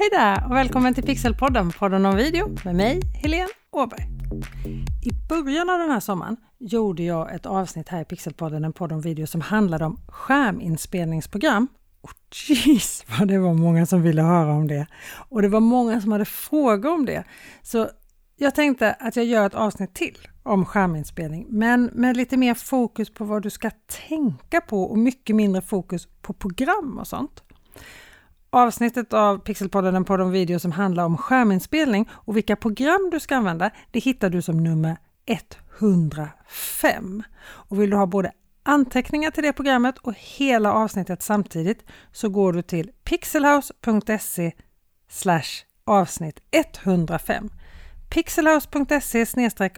Hej där och välkommen till Pixelpodden, podden om video med mig, Helene Åberg. I början av den här sommaren gjorde jag ett avsnitt här i Pixelpodden, en podd om video som handlade om skärminspelningsprogram. Och jeez vad det var många som ville höra om det. Och det var många som hade frågor om det. Så jag tänkte att jag gör ett avsnitt till om skärminspelning, men med lite mer fokus på vad du ska tänka på och mycket mindre fokus på program och sånt. Avsnittet av Pixelpodden, en podd om video som handlar om skärminspelning och vilka program du ska använda, det hittar du som nummer 105. Och vill du ha både anteckningar till det programmet och hela avsnittet samtidigt så går du till pixelhouse.se avsnitt 105 pixelhouse.se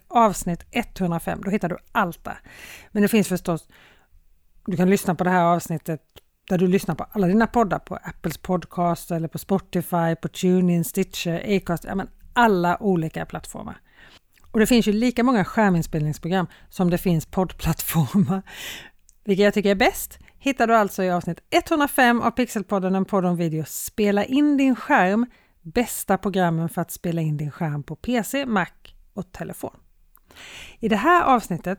avsnitt 105. Då hittar du allt där. Men det finns förstås, du kan lyssna på det här avsnittet där du lyssnar på alla dina poddar på Apples podcast eller på Spotify, på TuneIn, Stitcher, Acast, ja men alla olika plattformar. Och det finns ju lika många skärminspelningsprogram som det finns poddplattformar. Vilket jag tycker är bäst hittar du alltså i avsnitt 105 av Pixelpodden, en podd om video. Spela in din skärm, bästa programmen för att spela in din skärm på PC, Mac och telefon. I det här avsnittet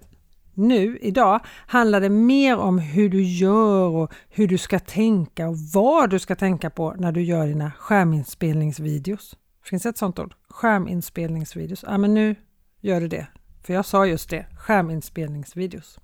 nu, idag, handlar det mer om hur du gör och hur du ska tänka och vad du ska tänka på när du gör dina skärminspelningsvideos. Finns det ett sånt ord? Skärminspelningsvideos. Ja, men nu gör du det. För jag sa just det, skärminspelningsvideos.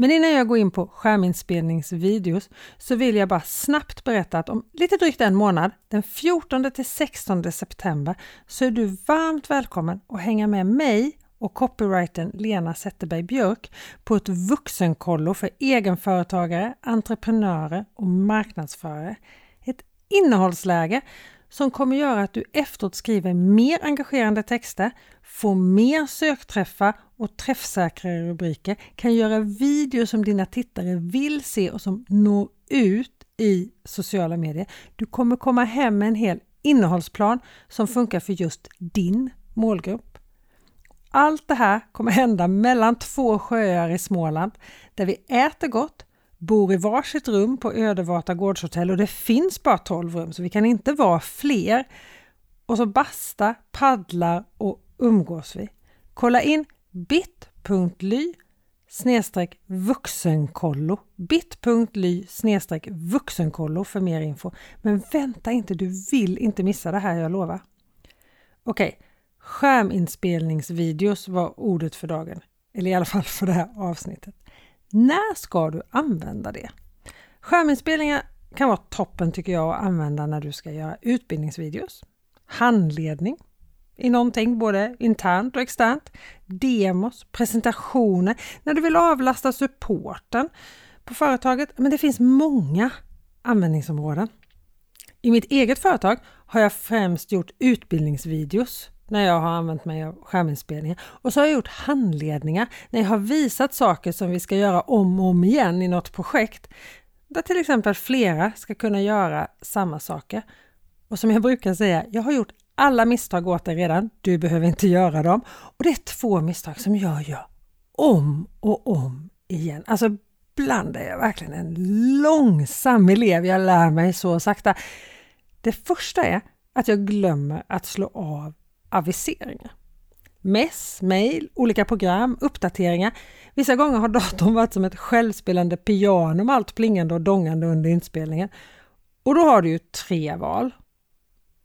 Men innan jag går in på skärminspelningsvideos så vill jag bara snabbt berätta att om lite drygt en månad, den 14 till 16 september, så är du varmt välkommen att hänga med mig och copywritern Lena Zetterberg Björk på ett vuxenkollo för egenföretagare, entreprenörer och marknadsförare. Ett innehållsläge som kommer göra att du efteråt skriver mer engagerande texter, får mer sökträffar och träffsäkrare rubriker, kan göra videos som dina tittare vill se och som når ut i sociala medier. Du kommer komma hem med en hel innehållsplan som funkar för just din målgrupp. Allt det här kommer hända mellan två sjöar i Småland där vi äter gott, bor i varsitt rum på Ödevata gårdshotell och det finns bara 12 rum så vi kan inte vara fler. Och så basta, paddlar och umgås vi. Kolla in bit.ly snedstreck vuxenkollo bit.ly snedstreck vuxenkollo för mer info. Men vänta inte, du vill inte missa det här, jag lovar. Okej, okay. Skärminspelningsvideos var ordet för dagen, eller i alla fall för det här avsnittet. När ska du använda det? Skärminspelningar kan vara toppen tycker jag att använda när du ska göra utbildningsvideos, handledning i någonting både internt och externt, demos, presentationer, när du vill avlasta supporten på företaget. Men det finns många användningsområden. I mitt eget företag har jag främst gjort utbildningsvideos när jag har använt mig av skärminspelningar. Och så har jag gjort handledningar när jag har visat saker som vi ska göra om och om igen i något projekt. Där till exempel flera ska kunna göra samma saker. Och som jag brukar säga, jag har gjort alla misstag åt dig redan. Du behöver inte göra dem. Och det är två misstag som jag gör om och om igen. Alltså ibland är jag verkligen en långsam elev. Jag lär mig så sakta. Det första är att jag glömmer att slå av aviseringar. Mess, mail, olika program, uppdateringar. Vissa gånger har datorn varit som ett självspelande piano med allt plingande och dångande under inspelningen. Och då har du ju tre val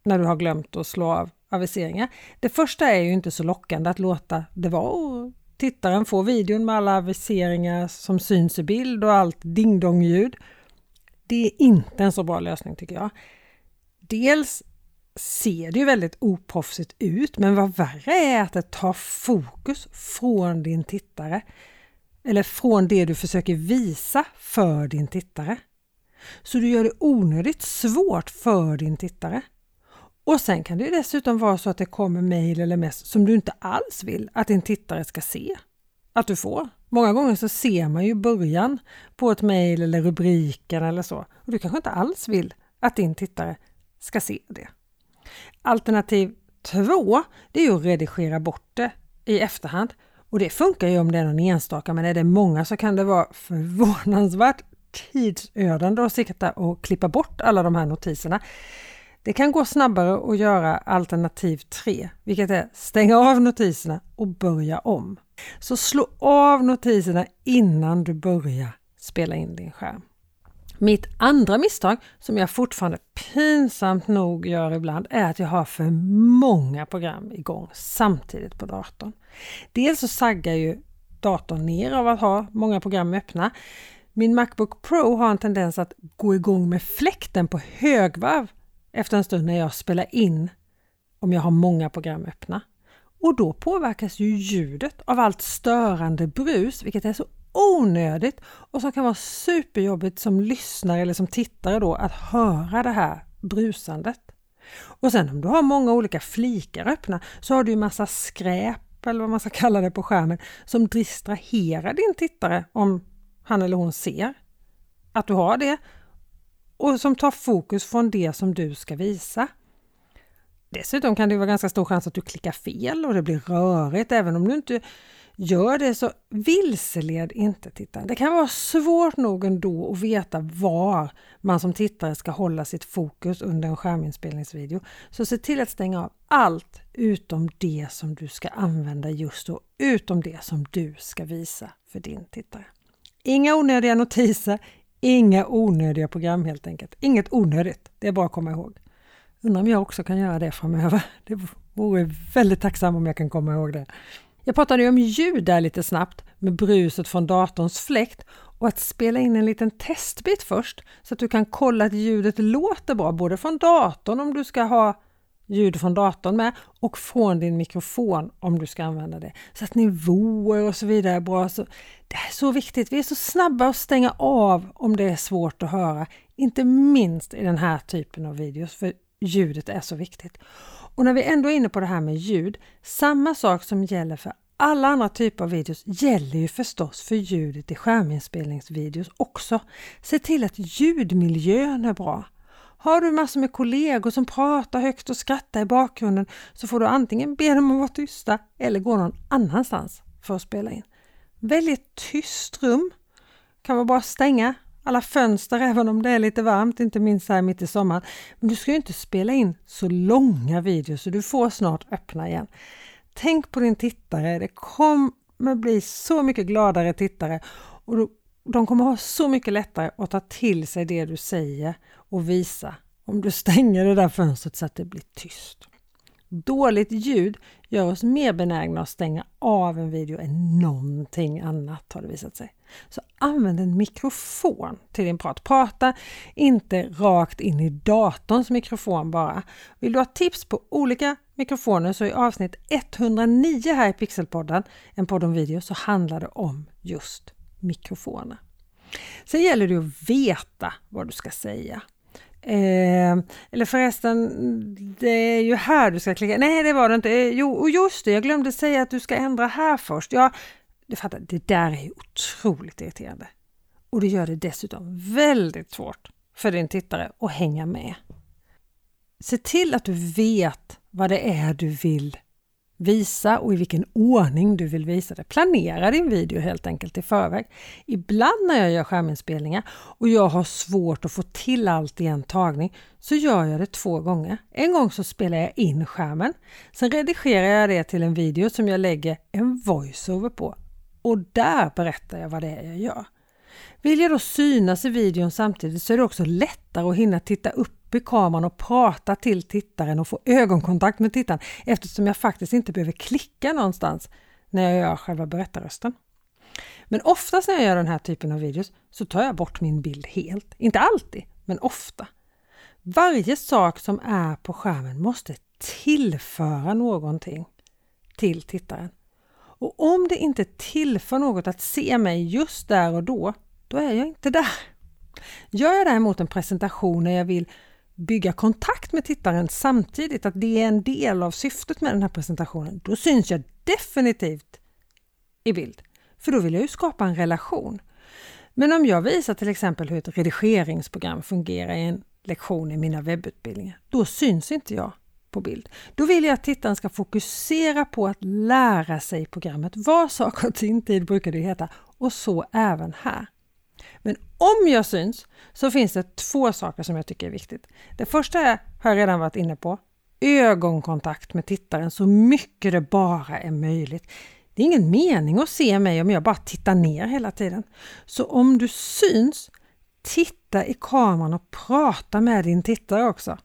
när du har glömt att slå av aviseringar. Det första är ju inte så lockande att låta det vara och tittaren får videon med alla aviseringar som syns i bild och allt ding-dong-ljud. Det är inte en så bra lösning tycker jag. Dels ser det ju väldigt oproffsigt ut, men vad värre är att det tar fokus från din tittare. Eller från det du försöker visa för din tittare. Så du gör det onödigt svårt för din tittare. Och sen kan det dessutom vara så att det kommer mejl eller mess som du inte alls vill att din tittare ska se att du får. Många gånger så ser man ju början på ett mejl eller rubriken eller så. Och du kanske inte alls vill att din tittare ska se det. Alternativ två, det är ju att redigera bort det i efterhand. Och det funkar ju om det är någon enstaka, men är det många så kan det vara förvånansvärt tidsödande att sitta och klippa bort alla de här notiserna. Det kan gå snabbare att göra alternativ 3, vilket är stänga av notiserna och börja om. Så slå av notiserna innan du börjar spela in din skärm. Mitt andra misstag, som jag fortfarande pinsamt nog gör ibland, är att jag har för många program igång samtidigt på datorn. Dels så saggar ju datorn ner av att ha många program öppna. Min Macbook Pro har en tendens att gå igång med fläkten på högvarv efter en stund när jag spelar in om jag har många program öppna. Och då påverkas ju ljudet av allt störande brus, vilket är så onödigt och som kan vara superjobbigt som lyssnare eller som tittare då att höra det här brusandet. Och sen om du har många olika flikar öppna så har du ju massa skräp eller vad man ska kalla det på skärmen som distraherar din tittare om han eller hon ser att du har det och som tar fokus från det som du ska visa. Dessutom kan det vara ganska stor chans att du klickar fel och det blir rörigt även om du inte gör det så vilseled inte tittaren. Det kan vara svårt nog ändå att veta var man som tittare ska hålla sitt fokus under en skärminspelningsvideo. Så se till att stänga av allt utom det som du ska använda just då, utom det som du ska visa för din tittare. Inga onödiga notiser, inga onödiga program helt enkelt. Inget onödigt, det är bara att komma ihåg. Undrar om jag också kan göra det framöver. Det vore väldigt tacksam om jag kan komma ihåg det. Jag pratade ju om ljud där lite snabbt med bruset från datorns fläkt och att spela in en liten testbit först så att du kan kolla att ljudet låter bra både från datorn om du ska ha ljud från datorn med och från din mikrofon om du ska använda det. Så att nivåer och så vidare är bra. Så det är så viktigt. Vi är så snabba att stänga av om det är svårt att höra. Inte minst i den här typen av videos för ljudet är så viktigt. Och när vi ändå är inne på det här med ljud, samma sak som gäller för alla andra typer av videos gäller ju förstås för ljudet i skärminspelningsvideos också. Se till att ljudmiljön är bra. Har du massor med kollegor som pratar högt och skrattar i bakgrunden så får du antingen be dem att vara tysta eller gå någon annanstans för att spela in. Välj ett tyst rum. Kan vara bra att stänga alla fönster även om det är lite varmt, inte minst här mitt i sommaren. Men du ska ju inte spela in så långa videos så du får snart öppna igen. Tänk på din tittare, det kommer bli så mycket gladare tittare och de kommer ha så mycket lättare att ta till sig det du säger och visa om du stänger det där fönstret så att det blir tyst. Dåligt ljud gör oss mer benägna att stänga av en video än någonting annat har det visat sig. Så använd en mikrofon till din prat. Prata inte rakt in i datorns mikrofon bara. Vill du ha tips på olika mikrofoner så i avsnitt 109 här i Pixelpodden, en podd om video, så handlar det om just mikrofoner. Sen gäller det att veta vad du ska säga. Eh, eller förresten, det är ju här du ska klicka. Nej, det var det inte. Eh, jo, och just det, jag glömde säga att du ska ändra här först. Ja, du fattar, det där är otroligt irriterande. Och det gör det dessutom väldigt svårt för din tittare att hänga med. Se till att du vet vad det är du vill visa och i vilken ordning du vill visa det. Planera din video helt enkelt i förväg. Ibland när jag gör skärminspelningar och jag har svårt att få till allt i en tagning så gör jag det två gånger. En gång så spelar jag in skärmen. Sen redigerar jag det till en video som jag lägger en voiceover på och där berättar jag vad det är jag gör. Vill jag då synas i videon samtidigt så är det också lättare att hinna titta upp i kameran och prata till tittaren och få ögonkontakt med tittaren eftersom jag faktiskt inte behöver klicka någonstans när jag gör själva berättarrösten. Men oftast när jag gör den här typen av videos så tar jag bort min bild helt. Inte alltid, men ofta. Varje sak som är på skärmen måste tillföra någonting till tittaren. Och om det inte tillför något att se mig just där och då, då är jag inte där. Gör jag däremot en presentation när jag vill bygga kontakt med tittaren samtidigt, att det är en del av syftet med den här presentationen, då syns jag definitivt i bild. För då vill jag ju skapa en relation. Men om jag visar till exempel hur ett redigeringsprogram fungerar i en lektion i mina webbutbildningar, då syns inte jag på bild. Då vill jag att tittaren ska fokusera på att lära sig programmet. Var sak har sin tid brukar det heta och så även här. Men om jag syns så finns det två saker som jag tycker är viktigt. Det första är, har jag redan varit inne på, ögonkontakt med tittaren så mycket det bara är möjligt. Det är ingen mening att se mig om jag bara tittar ner hela tiden. Så om du syns, titta i kameran och prata med din tittare också.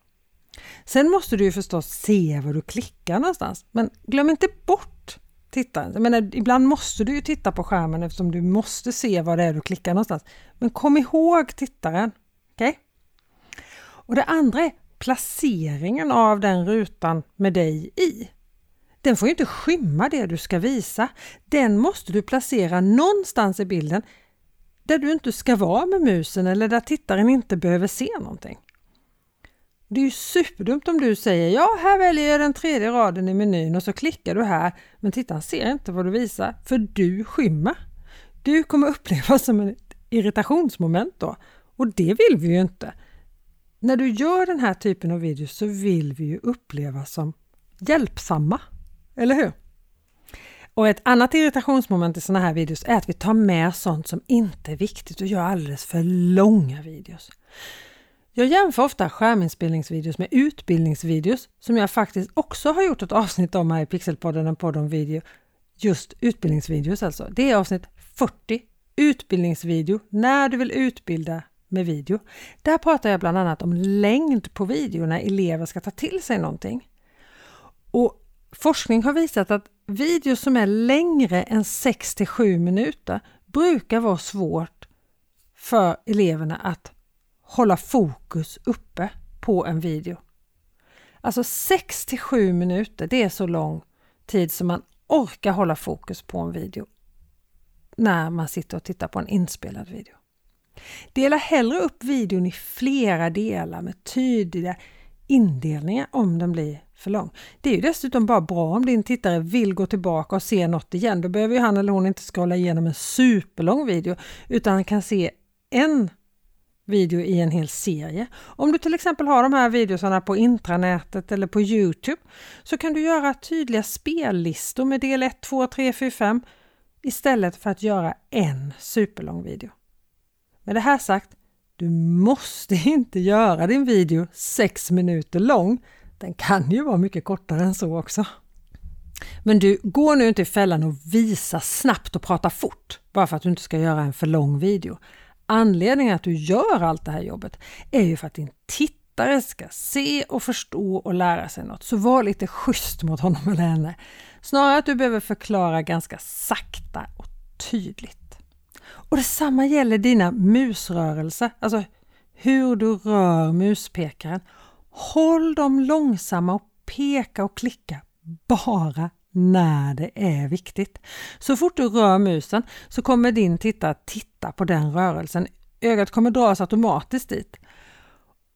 Sen måste du ju förstås se var du klickar någonstans, men glöm inte bort tittaren. Jag menar, ibland måste du ju titta på skärmen eftersom du måste se var det är du klickar någonstans. Men kom ihåg tittaren. Okay? Och det andra är placeringen av den rutan med dig i. Den får ju inte skymma det du ska visa. Den måste du placera någonstans i bilden där du inte ska vara med musen eller där tittaren inte behöver se någonting. Det är ju superdumt om du säger ja, här väljer jag den tredje raden i menyn och så klickar du här, men tittaren ser inte vad du visar för du skymmer. Du kommer upplevas som ett irritationsmoment då och det vill vi ju inte. När du gör den här typen av videos så vill vi ju upplevas som hjälpsamma, eller hur? Och ett annat irritationsmoment i sådana här videos är att vi tar med sånt som inte är viktigt och gör alldeles för långa videos. Jag jämför ofta skärminspelningsvideos med utbildningsvideos som jag faktiskt också har gjort ett avsnitt om här i Pixelpodden, en podd om video. Just utbildningsvideos alltså. Det är avsnitt 40, utbildningsvideo, när du vill utbilda med video. Där pratar jag bland annat om längd på video när elever ska ta till sig någonting. Och Forskning har visat att videos som är längre än 6 till 7 minuter brukar vara svårt för eleverna att hålla fokus uppe på en video. Alltså 6 till 7 minuter, det är så lång tid som man orkar hålla fokus på en video när man sitter och tittar på en inspelad video. Dela hellre upp videon i flera delar med tydliga indelningar om den blir för lång. Det är ju dessutom bara bra om din tittare vill gå tillbaka och se något igen. Då behöver ju han eller hon inte scrolla igenom en superlång video utan kan se en video i en hel serie. Om du till exempel har de här videorna på intranätet eller på Youtube så kan du göra tydliga spellistor med del 1, 2, 3, 4, 5 istället för att göra en superlång video. Med det här sagt, du måste inte göra din video 6 minuter lång. Den kan ju vara mycket kortare än så också. Men du, gå nu inte i fällan och visa snabbt och prata fort bara för att du inte ska göra en för lång video. Anledningen att du gör allt det här jobbet är ju för att din tittare ska se och förstå och lära sig något. Så var lite schysst mot honom eller henne. Snarare att du behöver förklara ganska sakta och tydligt. Och detsamma gäller dina musrörelser, alltså hur du rör muspekaren. Håll dem långsamma och peka och klicka bara när det är viktigt. Så fort du rör musen så kommer din tittare titta på den rörelsen. Ögat kommer dras automatiskt dit.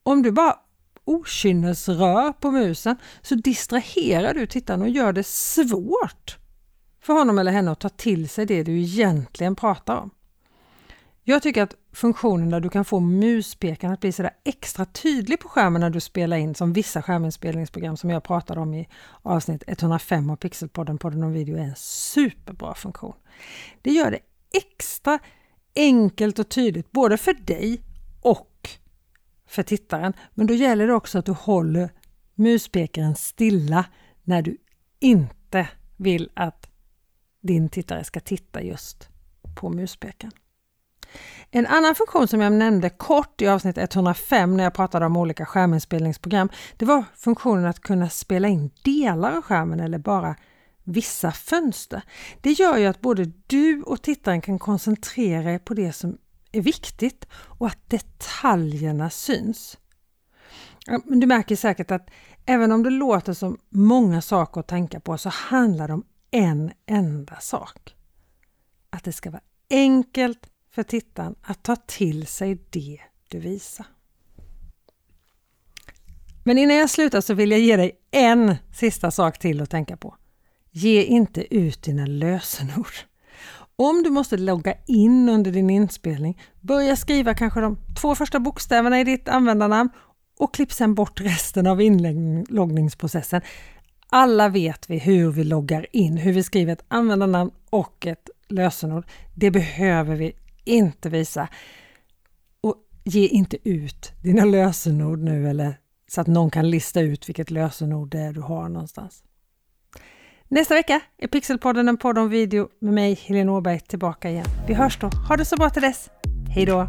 Om du bara okynnesrör på musen så distraherar du tittaren och gör det svårt för honom eller henne att ta till sig det du egentligen pratar om. Jag tycker att funktionen där du kan få muspekaren att bli sådär extra tydlig på skärmen när du spelar in som vissa skärminspelningsprogram som jag pratade om i avsnitt 105 av Pixelpodden, podden om video, är en superbra funktion. Det gör det extra enkelt och tydligt både för dig och för tittaren. Men då gäller det också att du håller muspekaren stilla när du inte vill att din tittare ska titta just på muspekaren. En annan funktion som jag nämnde kort i avsnitt 105 när jag pratade om olika skärminspelningsprogram, det var funktionen att kunna spela in delar av skärmen eller bara vissa fönster. Det gör ju att både du och tittaren kan koncentrera er på det som är viktigt och att detaljerna syns. Du märker säkert att även om det låter som många saker att tänka på så handlar det om en enda sak. Att det ska vara enkelt, för tittaren att ta till sig det du visar. Men innan jag slutar så vill jag ge dig en sista sak till att tänka på. Ge inte ut dina lösenord. Om du måste logga in under din inspelning, börja skriva kanske de två första bokstäverna i ditt användarnamn och klipp sedan bort resten av inloggningsprocessen. Alla vet vi hur vi loggar in, hur vi skriver ett användarnamn och ett lösenord. Det behöver vi inte visa. Och ge inte ut dina lösenord nu eller så att någon kan lista ut vilket lösenord det är du har någonstans. Nästa vecka är Pixelpodden en podd om video med mig, Helene Åberg, tillbaka igen. Vi hörs då. Ha det så bra till dess. Hej då!